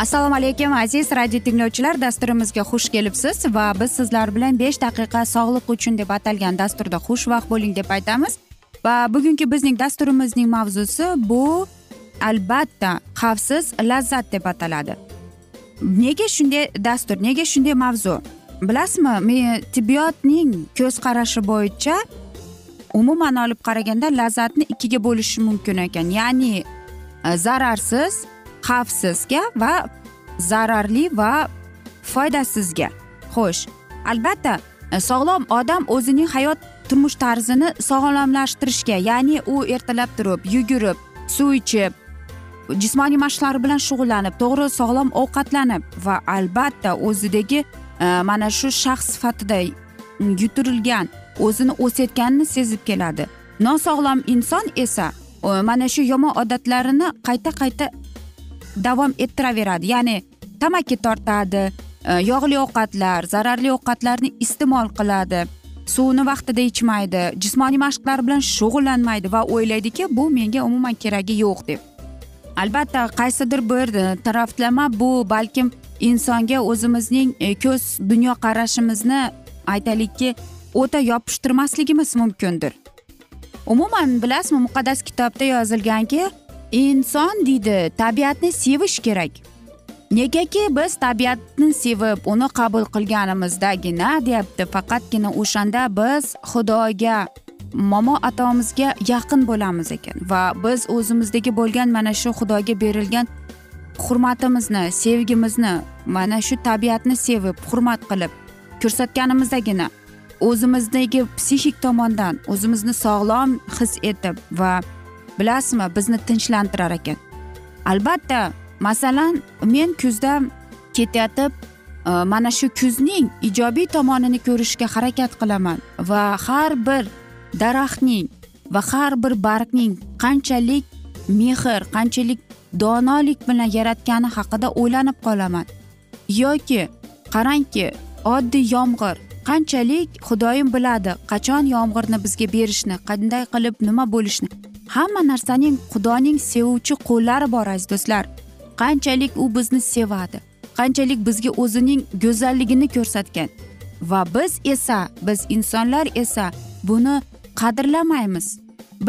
assalomu alaykum aziz radio tinglovchilar. Dasturimizga xush kelibsiz va biz sizlar bilan besh daqiqa sog'liq uchun deb atalgan dasturda xushvaqt bo'ling deb aytamiz. Va bugungi bizning dasturimizning mavzusi bu albatta xavfsiz lazzat deb ataladi. Nega shunday dastur nega shunday mavzu? Bilasizmi men tibbiyotning ko'z qarashi bo'yicha umuman olib qaraganda lazzatni ikkiga bo'lish mumkin ekan. Ya'ni e, zararsiz xavfsizga va zararli va foydasizga. Xo'sh albatta e, sog'lom odam o'zining hayot turmush tarzini sog'lomlashtirishga ya'ni u ertalab turib yugurib suv ichib jismoniy mashqlar bilan shug'ullanib to'g'ri sog'lom ovqatlanib va albatta o'zidagi e, mana shu shaxs sifatida yuturilgan o'zini o'sayotganini sezib keladi. Nosog'lom inson esa e, mana shu yomon odatlarini qayta qayta davom ettiraveradi. Ya'ni tamaki tortadi e, yog'li ovqatlar zararli ovqatlarni iste'mol qiladi. Suvni vaqtida ichmaydi jismoniy mashqlar bilan shug'ullanmaydi va o'ylaydiki bu menga umuman keragi yo'q deb. Albatta qaysidir bir taraflama bu balkim insonga o'zimizning e, ko'z dunyoqarashimizni aytaylikki o'ta yopishtirmasligimiz mumkindir. Umuman bilasizmi muqaddas kitobda yozilganki inson deydi tabiatni sevish kerak. Negaki biz tabiatni sevib uni qabul qilganimizdagina deyapti faqatgina o'shanda biz xudoga momo atomizga yaqin bo'lamiz ekan va biz o'zimizdagi bo'lgan mana shu xudoga berilgan hurmatimizni sevgimizni mana shu tabiatni sevib hurmat qilib ko'rsatganimizdagina o'zimizdagi psixik tomondan o'zimizni sog'lom his etib va bilasizmi bizni tinchlantirar ekan. Albatta masalan men kuzda ketayotib e, mana shu kuzning ijobiy tomonini ko'rishga harakat qilaman va har bir daraxtning va har bir bargning qanchalik mehr qanchalik donolik bilan yaratgani haqida o'ylanib qolaman. Yoki qarangki oddiy yomg'ir qanchalik xudoyim biladi qachon yomg'irni bizga berishni qanday qilib nima bo'lishni. Hamma narsaning xudoning sevuvchi qo'llari bor aziz do'stlar. Qanchalik u bizni sevadi qanchalik bizga o'zining go'zalligini ko'rsatgan. Va biz esa biz insonlar esa buni qadrlamaymiz.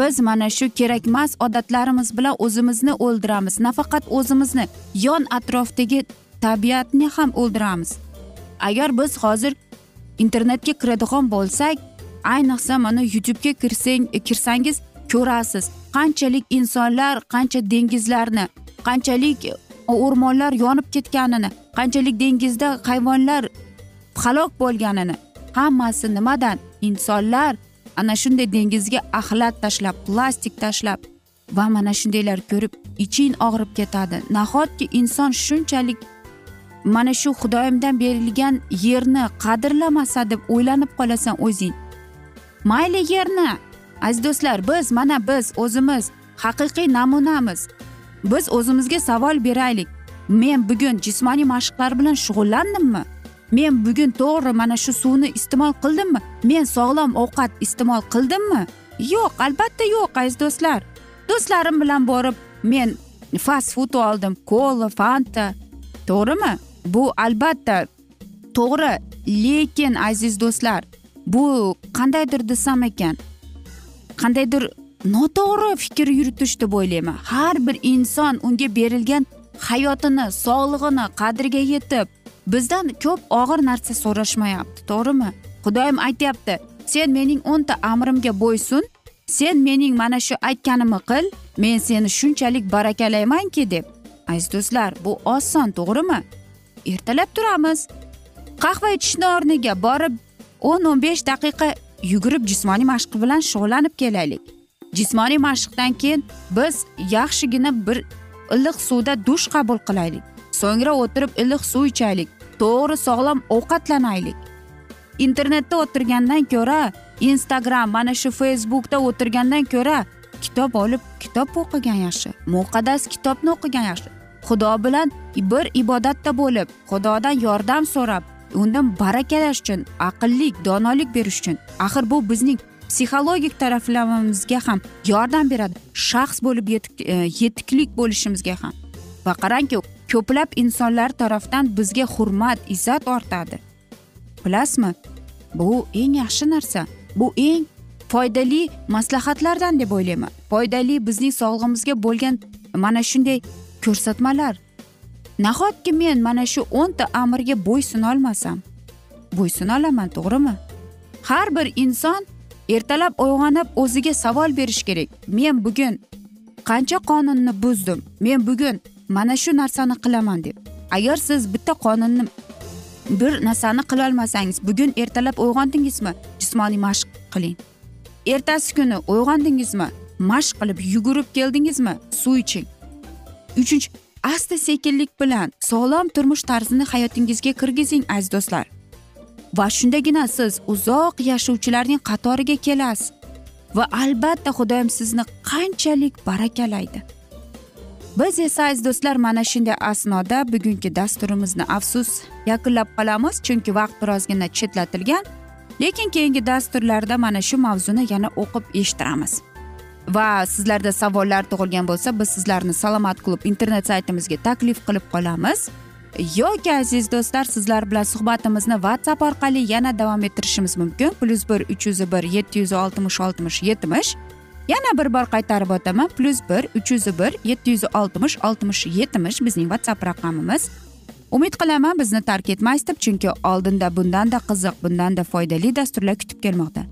Biz mana shu kerakmas odatlarimiz bilan o'zimizni o'ldiramiz nafaqat o'zimizni yon atrofdagi tabiatni ham o'ldiramiz. Agar biz hozir internetga kiradigan bo'lsak ayniqsa mana youtubega kirsang kirsangiz ko'rasiz. Qanchalik insonlar qancha dengizlarni qanchalik e, o'rmonlar yonib ketganini qanchalik dengizda hayvonlar halok bo'lganini hammasi nimadan? Insonlar ana shunday dengizga axlat tashlab plastik tashlab va mana shundaylar ko'rib iching og'rib ketadi. Nahotki inson shunchalik mana shu xudoyimdan berilgan yerni qadrlamasa deb o'ylanib qolasan o'zing? Mayli yerni. Aziz do'stlar biz mana biz o'zimiz haqiqiy namunamiz. Biz o'zimizga savol beraylik. Men bugun jismoniy mashqlar bilan shug'ullandimmi? Men bugun to'g'ri mana shu suvni iste'mol qildimmi? Men sog'lom ovqat iste'mol qildimmi? Yo'q albatta yo'q aziz do'stlar. Do'stlarim bilan borib men fast food oldim kola fanta. To'g'rimi? Bu albatta to'g'ri lekin aziz do'stlar bu qandaydir desam ekan qandaydir noto'g'ri fikr yuritish deb o'ylayman. Har bir inson unga berilgan hayotini sog'lig'ini qadriga yetib bizdan ko'p og'ir narsa so'rashmayapti to'g'rimi? Xudoyim aytyapti sen mening o'nta amrimga bo'ysun sen mening mana shu aytganimni qil men seni shunchalik barakalaymanki deb. Aziz do'stlar bu oson to'g'rimi? Ertalab turamiz. Qahva ichishni o'rniga borib o'n o'n besh daqiqa yugurib jismoniy mashq bilan shug'ullanib kelaylik. Jismoniy mashqdan keyin biz yaxshigina bir iliq suvda dush qabul qilaylik. So'ngra o'tirib iliq suv ichaylik. To'g'ri sog'lom ovqatlanaylik. Internetda o'tirgandan ko'ra instagram mana shu facebookda o'tirgandan ko'ra kitob olib kitob o'qigan yaxshi muqaddas kitobni o'qigan yaxshi. Xudo bilan bir ibodatda bo'lib xudodan yordam so'rab undan barakalash uchun aqllik donolik berish uchun. Axir bu bizning psixologik taraflamamizga ham yordam beradi. Shaxs bo'lib e, yetuklik bo'lishimizga ham. Va qarangki ko'plab insonlar tarafdan bizga hurmat izzat ortadi. Bilasizmi? Bu eng yaxshi narsa. Bu eng foydali maslahatlardan deb o'ylayman. Foydali bizning sog'lig'imizga bo'lgan mana shunday ko'rsatmalar. Nahotki men mana shu o'nta amirga bo'ysunolmasam bo'ysunolaman to'g'rimi? Har bir inson ertalab uyg'onib o'ziga savol berish kerak. Men bugun qancha qonunni buzdim? Men bugun mana shu narsani qilaman deb. Agar siz bitta qonunni bir narsani qilolmasangiz bugun ertalab uyg'ondingizmi? Jismoniy mashq qiling. Ertasi kuni uyg'ondingizmi? Mashq qilib yugurib keldingizmi? Suv iching. Uchinchi asta sekinlik bilan sog'lom turmush tarzini hayotingizga kirgizing aziz do'stlar. Va shundagina siz uzoq yashovchilarning qatoriga kelasiz. Va albatta xudoyim sizni qanchalik barakalaydi. Biz esa aziz do'stlar mana shunday asnoda bugungi dasturimizni afsus yakunlab qolamiz chunki vaqt birozgina chetlatilgan. Lekin keyingi dasturlarda mana shu mavzuni yana o'qib eshittiramiz. Va sizlarda savollar tug'ilgan bo'lsa biz sizlarni salomat klub internet saytimizga taklif qilib qolamiz. Yoki aziz do'stlar sizlar bilan suhbatimizni whatsapp orqali yana davom ettirishimiz mumkin. Plyus bir uch yuz bir yetti yuz oltmish oltmish yetmish. Yana bir bor qaytarib o'taman. Plyus bir uch yuz bir yetti yuz oltmish oltmish yetmish bizning whatsapp raqamimiz. Umid qilaman bizni tark etmaysiz deb chunki oldinda bundanda qiziq bundanda foydali dasturlar kutib kelmoqda.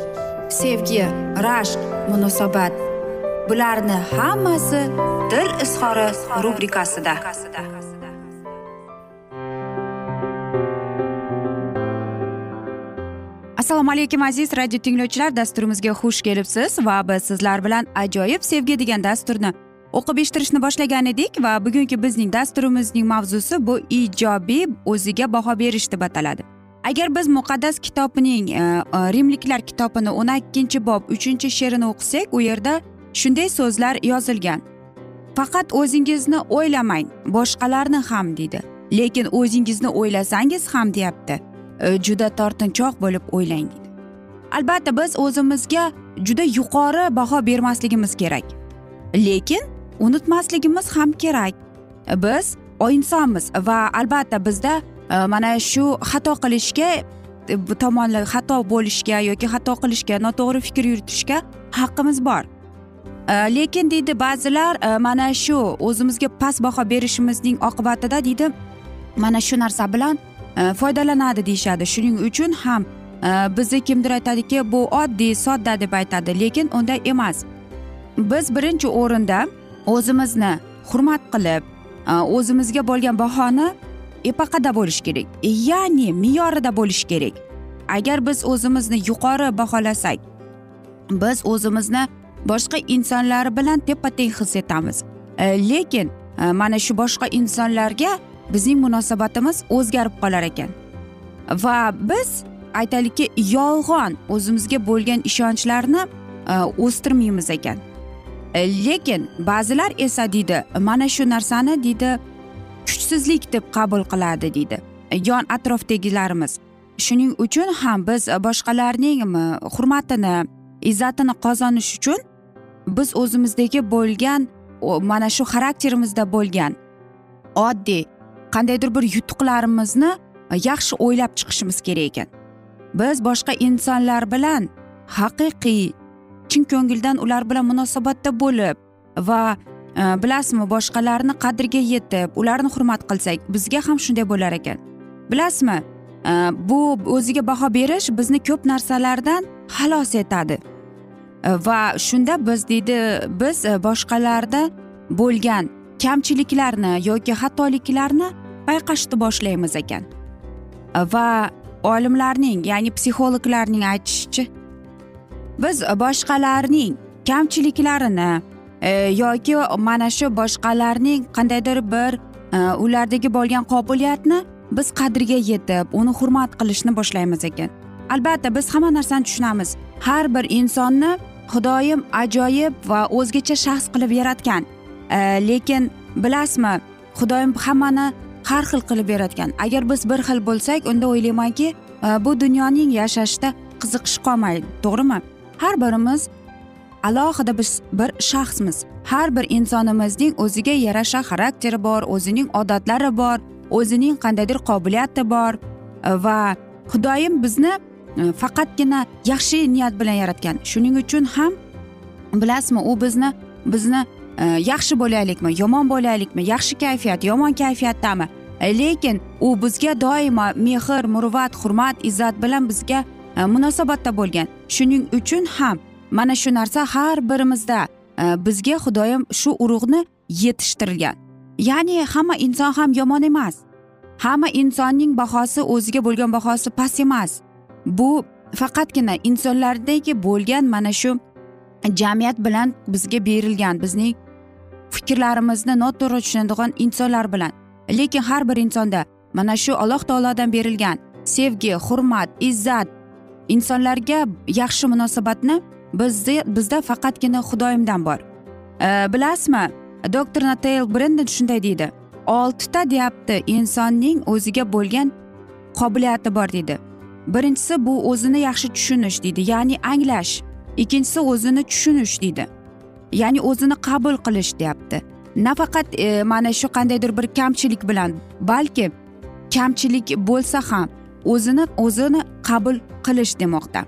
sevgi rashq munosabat. Bularni hammasi dil izhori rubrikasida. Assalomu alaykum aziz radio tinglovchilar. Dasturimizga xush kelibsiz va biz sizlar bilan ajoyib sevgi degan dasturni o'qib eshittirishni boshlagan edik va bugungi bizning dasturimizning mavzusi bu ijobiy o'ziga baho berish deb ataladi. Agar biz muqaddas kitobining e, e, rimliklar kitobini o'n ikkinchi bob uchinchi she'rini o'qisak u yerda shunday so'zlar yozilgan. Faqat o'zingizni o'ylamang boshqalarni ham deydi. Lekin o'zingizni o'ylasangiz ham deyapti. E, juda tortinchoq bo'lib o'ylang deydi. Albatta biz o'zimizga juda yuqori baho bermasligimiz kerak. Lekin unutmasligimiz ham kerak. Biz insonmiz va albatta bizda Э, mana shu xato qilishga e, tomonlar xato bo'lishga yoki xato qilishga noto'g'ri fikr yuritishga haqqimiz bor. E, lekin deydi ba'zilar e, mana shu o'zimizga past baho berishimizning oqibatida deydi mana shu narsa bilan e, foydalanadi deyishadi. Shuning uchun ham bizni kimdir aytadiki bu oddiy sodda deb aytadi. Lekin unday emas. Biz birinchi o'rinda o'zimizni hurmat qilib o'zimizga bo'lgan bahoni epaqada bo'lishi kerak ya'ni me'yorida bo'lishi kerak agar biz o'zimizni yuqori baholasak biz o'zimizni boshqa insonlar bilan teppa teng his etamiz. E, lekin e, mana shu boshqa insonlarga bizning munosabatimiz o'zgarib qolar ekan. Va biz aytaylikki yolg'on o'zimizga bo'lgan ishonchlarni e, o'stirmaymiz ekan. Lekin ba'zilar esa deydi mana shu narsani deydi kuchsizlik deb qabul qiladi deydi. Yon atrofdagilarimiz. Shuning uchun ham biz boshqalarning hurmatini izzatini qozonish uchun biz o'zimizdagi bo'lgan mana shu xarakterimizda bo'lgan oddiy qandaydir bir yutuqlarimizni yaxshi o'ylab chiqishimiz kerak ekan. Biz boshqa insonlar bilan haqiqiy chin ko'ngildan ular bilan munosabatda bo'lib va Э, bilasizmi boshqalarni qadriga yetib ularni hurmat qilsak bizga ham shunday bo'lar ekan. Bilasizmi? Э, bu o'ziga baho berish bizni ko'p narsalardan xalos etadi. Э, va shunda biz deydi biz boshqalarda bo'lgan kamchiliklarni yoki xatoliklarni payqashni boshlaymiz ekan. Va olimlarning ya'ni psixologlarning aytishicha biz boshqalarning kamchiliklarini E, yoki mana shu boshqalarning qandaydir bir e, ulardagi bo'lgan qobiliyatni biz qadriga yetib uni hurmat qilishni boshlaymiz ekan. Albatta biz hamma narsani tushunamiz. Har bir insonni xudoyim ajoyib va o'zgacha shaxs qilib yaratgan. E, lekin bilasizmi xudoyim hammani har xil qilib yaratgan. Agar biz bir xil bo'lsak unda o'ylaymanki bu dunyoning yashashda qiziqish qolmaydi to'g'rimi? Har birimiz alohida biz bir shaxsmiz. Har bir insonimizning o'ziga yarasha xarakteri bor o'zining odatlari bor o'zining qandaydir qobiliyati bor e, va xudoyim bizni e, faqatgina yaxshi niyat bilan yaratgan. Shuning uchun ham bilasizmi u bizni bizni e, yaxshi bo'laylikmi yomon bo'laylikmi yaxshi kayfiyat yomon kayfiyatdami? Lekin u bizga doimo mehr muruvvat hurmat izzat bilan bizga munosabatda bo'lgan. Shuning uchun ham mana shu narsa har birimizda e, bizga xudoyim shu urug'ni yetishtirgan ya'ni hamma inson ham yomon emas. Hamma insonning bahosi o'ziga bo'lgan bahosi past emas. Bu faqatgina insonlardagi bo'lgan mana shu jamiyat bilan bizga berilgan bizning fikrlarimizni noto'g'ri tushunadigan insonlar bilan. Lekin har bir insonda mana shu alloh taolodan berilgan sevgi hurmat izzat insonlarga yaxshi munosabatni bizda bizda faqatgina xudoyimdan bor. E, bilasizmi doktor natayl brenden shunday deydi. Oltita deyapti insonning o'ziga bo'lgan qobiliyati bor deydi. Birinchisi bu o'zini yaxshi tushunish deydi ya'ni anglash. Ikkinchisi o'zini tushunish deydi. Ya'ni o'zini qabul qilish deyapti. Nafaqat e, mana shu qandaydir bir kamchilik bilan balki kamchilik bo'lsa ham o'zini o'zini qabul qilish demoqda.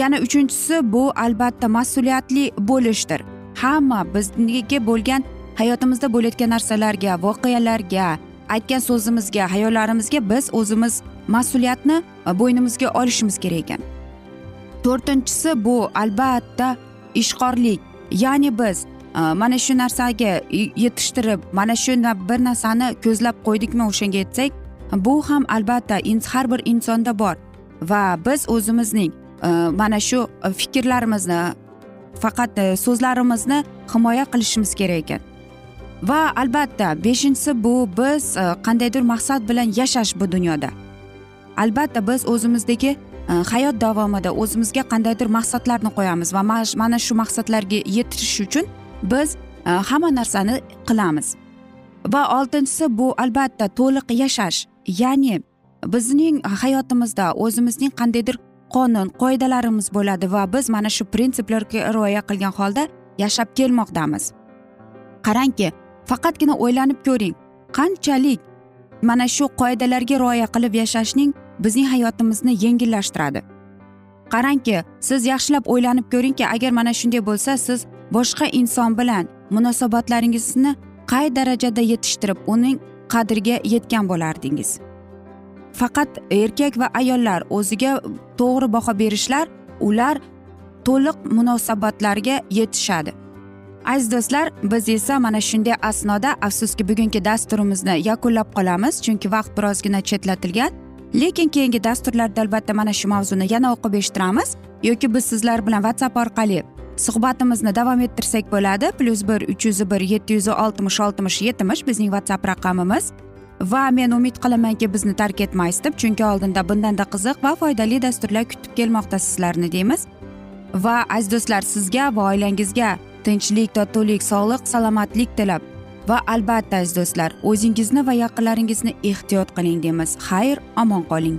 Yana uchinchisi bu albatta mas'uliyatli bo'lishdir. Hamma bizniki bo'lgan hayotimizda bo'layotgan narsalarga voqealarga aytgan so'zimizga hayollarimizga biz o'zimiz mas'uliyatni bo'ynimizga olishimiz kerak ekan. To'rtinchisi bu albatta ishqorlik. Ya'ni biz e, mana shu narsaga yetishtirib mana shu bir narsani ko'zlab qo'ydikmi o'shanga yetsak bu ham albatta har bir insonda bor va biz o'zimizning Э, mana shu e, fikrlarimizni faqat e, so'zlarimizni himoya qilishimiz kerak ekan. Va albatta beshinchisi bu biz e, qandaydir maqsad bilan yashash bu dunyoda. Albatta biz o'zimizdagi hayot davomida o'zimizga qandaydir maqsadlarni qo'yamiz va mana shu maqsadlarga yetish uchun biz hamma narsani qilamiz. Va oltinchisi bu albatta to'liq yashash ya'ni bizning hayotimizda o'zimizning qandaydir qonun qoidalarimiz bo'ladi va biz mana shu prinsiplarga rioya qilgan holda yashab kelmoqdamiz. Qarangki faqatgina o'ylanib ko'ring qanchalik mana shu qoidalarga rioya qilib yashashning bizning hayotimizni yengillashtiradi. Qarangki siz yaxshilab o'ylanib ko'ringki agar mana shunday bo'lsa siz boshqa inson bilan munosabatlaringizni qay darajada yetishtirib uning qadriga yetgan bo'lardingiz. Faqat erkak va ayollar o'ziga to'g'ri baho berishlar ular to'liq munosabatlarga yetishadi. Aziz do'stlar biz esa mana shunday asnoda afsuski bugungi dasturimizni yakunlab qolamiz chunki vaqt birozgina chetlatilgan. Lekin keyingi dasturlarda albatta mana shu mavzuni yana o'qib eshittiramiz yoki biz sizlar bilan whatsapp orqali suhbatimizni davom ettirsak bo'ladi. Plyus bir uch yuz bir yetti yuz oltmish oltmish yetmish bizning whatsapp raqamimiz. Va men umid qilamanki bizni tark etmaysiz deb chunki oldinda bundanda qiziq va foydali dasturlar kutib kelmoqda sizlarni deymiz. Va aziz do'stlar sizga va oilangizga tinchlik totuvlik sog'lik salomatlik tilab. Va albatta aziz do'stlar o'zingizni va yaqinlaringizni ehtiyot qiling deymiz. Xayr omon qoling.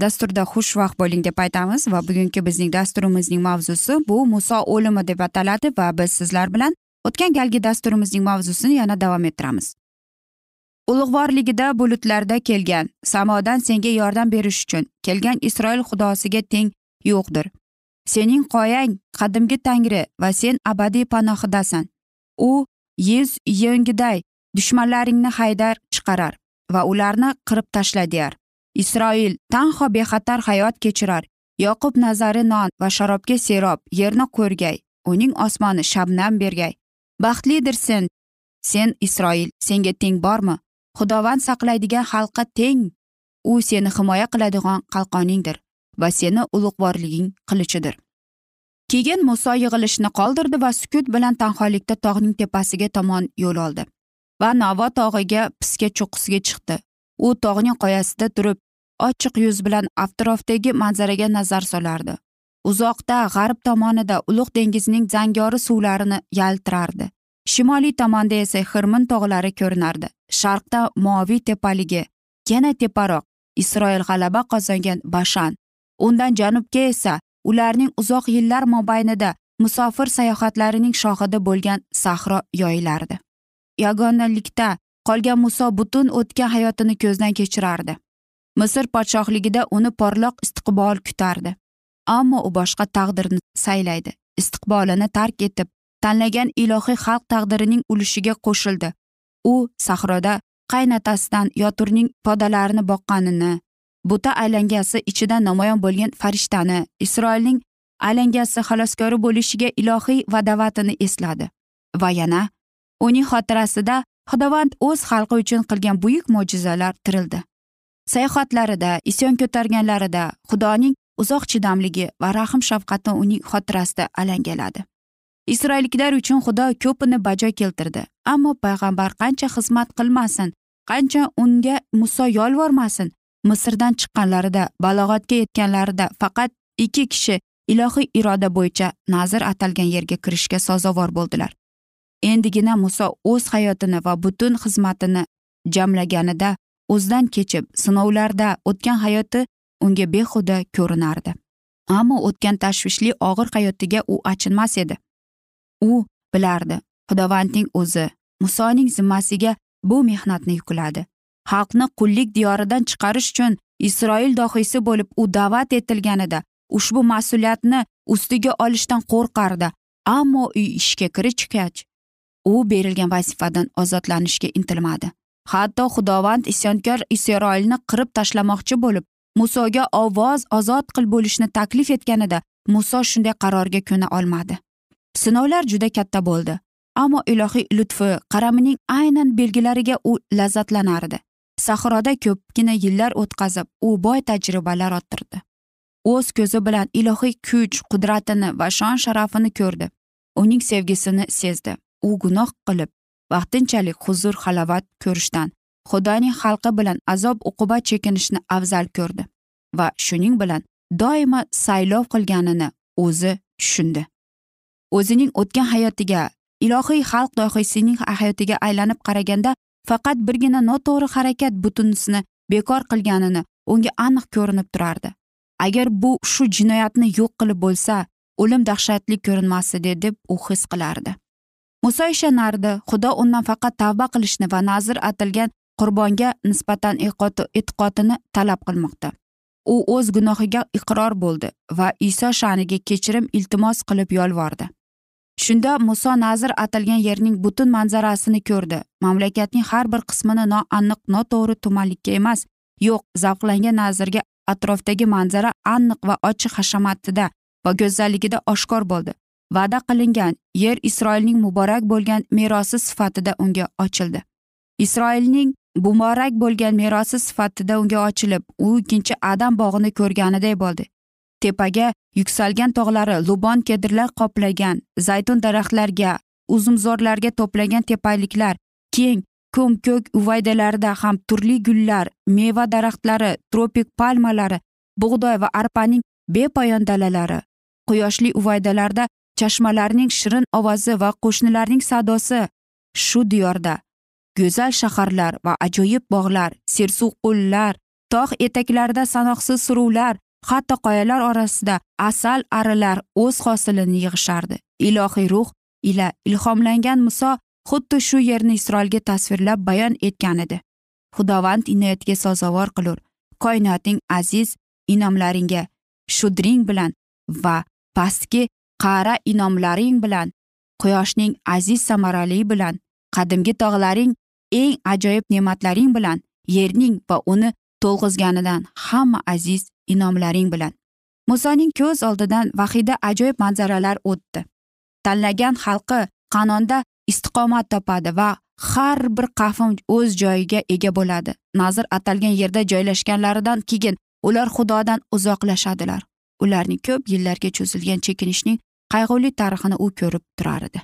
dasturda xushvaqt bo'ling deb aytamiz va bugungi bizning dasturimizning mavzusi bu muso o'limi deb ataladi va biz sizlar bilan o'tgan galgi dasturimizning mavzusini yana davom ettiramiz. Ulug'vorligida bulutlarda kelgan samodan senga yordam berish uchun kelgan isroil xudosiga teng yo'qdir. Sening qoyang qadimgi tangri va sen abadiy panohidasan. U yuz yengiday dushmanlaringni haydar chiqarar va ularni qirib tashla deyar. Isroil tanho bexatar hayot kechirar. Yoqub nazari non va sharobga serob yerni ko'rgay. Uning osmoni shabnam bergay. Baxtlidir sen sen isroil senga teng bormi? Xudovand saqlaydigan xalqqa teng. U seni himoya qiladigan qalqoningdir va seni ulug'vorliging qilichidir. Keyin muso yig'ilishni qoldirdi va sukut bilan tanholikda tog'ning tepasiga tomon yo'l oldi va navo tog'iga pisga cho'qqisiga chiqdi. U tog'ning qoyasida turib ochiq yuz bilan atrofdagi manzaraga nazar solardi. Uzoqda g'arb tomonida ulug' dengizning zangori suvlarini yaltirardi. Shimoliy tomonda esa xirmin tog'lari ko'rinardi. Sharqda moviy tepaligi yana teparoq isroil g'alaba qozongan bashan. Undan janubga esa ularning uzoq yillar mobaynida musofir sayohatlarining shohidi bo'lgan sahro yoyilardi yagonalikda qolgan muso butun o'tgan hayotini ko'zdan kechirardi. Misr podshohligida uni porloq istiqbol kutardi. Ammo u boshqa taqdirni saylaydi. Istiqbolini tark etib tanlagan ilohiy xalq taqdirining ulushiga qo'shildi. U sahroda qaynotasidan yoturning podalarini boqqanini buta alangasi ichida namoyon bo'lgan farishtani isroilning alangasi xaloskori bo'lishiga ilohiy vadovatini esladi. Va yana uning xotirasida xudovand o'z xalqi uchun qilgan buyuk mo'jizalar tirildi. Sayohatlarida isyon ko'targanlarida xudoning uzoq chidamligi va rahm shafqati uning xotirasida alangaladi. Isroilliklar uchun xudo ko'pini bajo keltirdi ammo payg'ambar qancha xizmat qilmasin qancha unga muso yolvormasin misrdan chiqqanlarida balog'atga yetganlarida faqat ikki kishi ilohiy iroda bo'yicha nazr atalgan yerga kirishga sazovor bo'ldilar. Endigina muso o'z hayotini va butun xizmatini jamlaganida o'zidan kechib sinovlarda o'tgan hayoti unga behuda ko'rinardi. Ammo o'tgan tashvishli og'ir hayotiga u achinmas edi. U bilardi xudovandning o'zi musoning zimmasiga bu mehnatni yukladi. Xalqni qullik diyoridan chiqarish uchun isroil dohiysi bo'lib u da'vat etilganida ushbu mas'uliyatni ustiga olishdan qo'rqardi. Ammo uy ishga kirishgach u berilgan vazifadan ozodlanishga intilmadi. Hatto xudovand isyonkor isroilni qirib tashlamoqchi bo'lib musoga ovoz ozod qil bo'lishni taklif etganida muso shunday qarorga ko'na olmadi. Sinovlar juda katta bo'ldi ammo ilohiy lutfi qaramining aynan belgilariga u lazzatlanardi. Sahroda ko'pgina yillar o'tkazib u boy tajribalar orttirdi. O'z ko'zi bilan ilohiy kuch qudratini va shon sharafini ko'rdi. Uning sevgisini sezdi. U gunoh qilib vaqtinchalik huzur halovat ko'rishdan xudoning xalqi bilan azob uqubat chekinishni afzal ko'rdi va shuning bilan doimo saylov qilganini o'zi tushundi. O'zining o'tgan hayotiga ilohiy xalq dohiysining hayotiga aylanib qaraganda faqat birgina noto'g'ri harakat butunisini bekor qilganini unga aniq ko'rinib turardi. Agar bu shu jinoyatni yo'q qilib bo'lsa o'lim dahshatli ko'rinmasdi deb u his qilardi. Muso ishonardi xudo undan faqat tavba qilishni va nazr atilgan qurbonga nisbatan e'tiqodini talab qilmoqda. U o'z gunohiga iqror bo'ldi va iso sha'niga kechirim iltimos qilib yolvordi. Shunda muso nazr atalgan yerning butun manzarasini ko'rdi. Mamlakatning har bir qismini noaniq noto'g'ri tumanlikka emas yo'q zavqlangan nazrga atrofdagi manzara aniq va ochiq hashamatida va go'zalligida oshkor bo'ldi. Va'da qilingan yer isroilning muborak bo'lgan merosi sifatida unga ochildi. Isroilning muborak bo'lgan merosi sifatida unga ochilib u ikkinchi adam bog'ini ko'rganiday bo'ldi. Tepaga yuksalgan tog'lari lubon kedirlar qoplagan zaytun daraxtlarga uzumzorlarga to'plagan tepaliklar keng ko'm ko'k uvaydalarda ham turli gullar meva daraxtlari tropik palmalari bug'doy va arpaning bepoyon dalalari quyoshli uvaydalarda chashmalarning shirin ovozi va qo'shnilarning sadosi. Shu diyorda go'zal shaharlar va ajoyib bog'lar sersuv qo'llar tog' etaklarida sanoqsiz suruvlar hatto qoyalar orasida asal arilar o'z hosilini yig'ishardi. Ilohiy ruh ila ilhomlangan muso xuddi shu yerni isroilga tasvirlab bayon etgan edi. Xudovand inoyatga sazovor qilur koinotning aziz inomlaringga shudring bilan va pastki qa'ra inomlaring bilan quyoshning aziz samarali bilan qadimgi tog'laring eng ajoyib ne'matlaring bilan yerning va uni to'lg'izganidan hamma aziz inomlaring bilan. Musoning ko'z oldidan vahida ajoyib manzaralar o'tdi. Tanlagan xalqi qanonda istiqomat topadi va har bir qavm o'z joyiga ega bo'ladi. Nazr atalgan yerda joylashganlaridan keyin ular xudodan uzoqlashadilar. Ularning ko'p yillarga cho'zilgan chekinishning qayg'uli tarixini u ko'rib turar edi.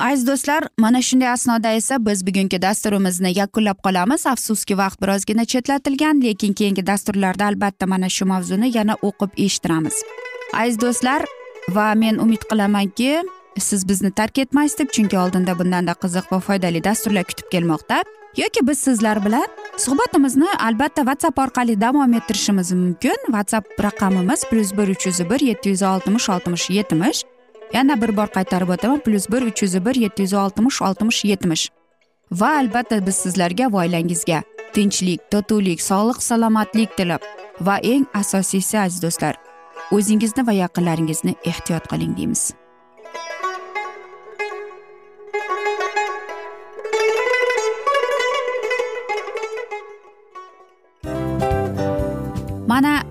Aziz do'stlar mana shunday asnoda esa biz bugungi dasturimizni yakunlab qolamiz. Afsuski vaqt birozgina chetlatilgan lekin keyingi dasturlarda albatta mana shu mavzuni yana o'qib eshittiramiz. Aziz do'stlar va men umid qilamanki siz bizni tark etmaysiz deb chunki oldinda bundanda qiziq va foydali dasturlar kutib kelmoqda. Yoki biz sizlar bilan suhbatimizni albatta whatsapp orqali davom ettirishimiz mumkin. Whatsapp raqamimiz plyus bir uch yuz bir yetti yuz oltmish oltmish yetmish. Yana bir bor qaytarib o'taman plyus bir uch yuz bir yetti yuz oltmish oltmish yetmish. Va albatta biz sizlarga va oilangizga tinchlik totuvlik sog'lik salomatlik tilab va eng asosiysi aziz do'stlar o'zingizni va yaqinlaringizni ehtiyot qiling deymiz.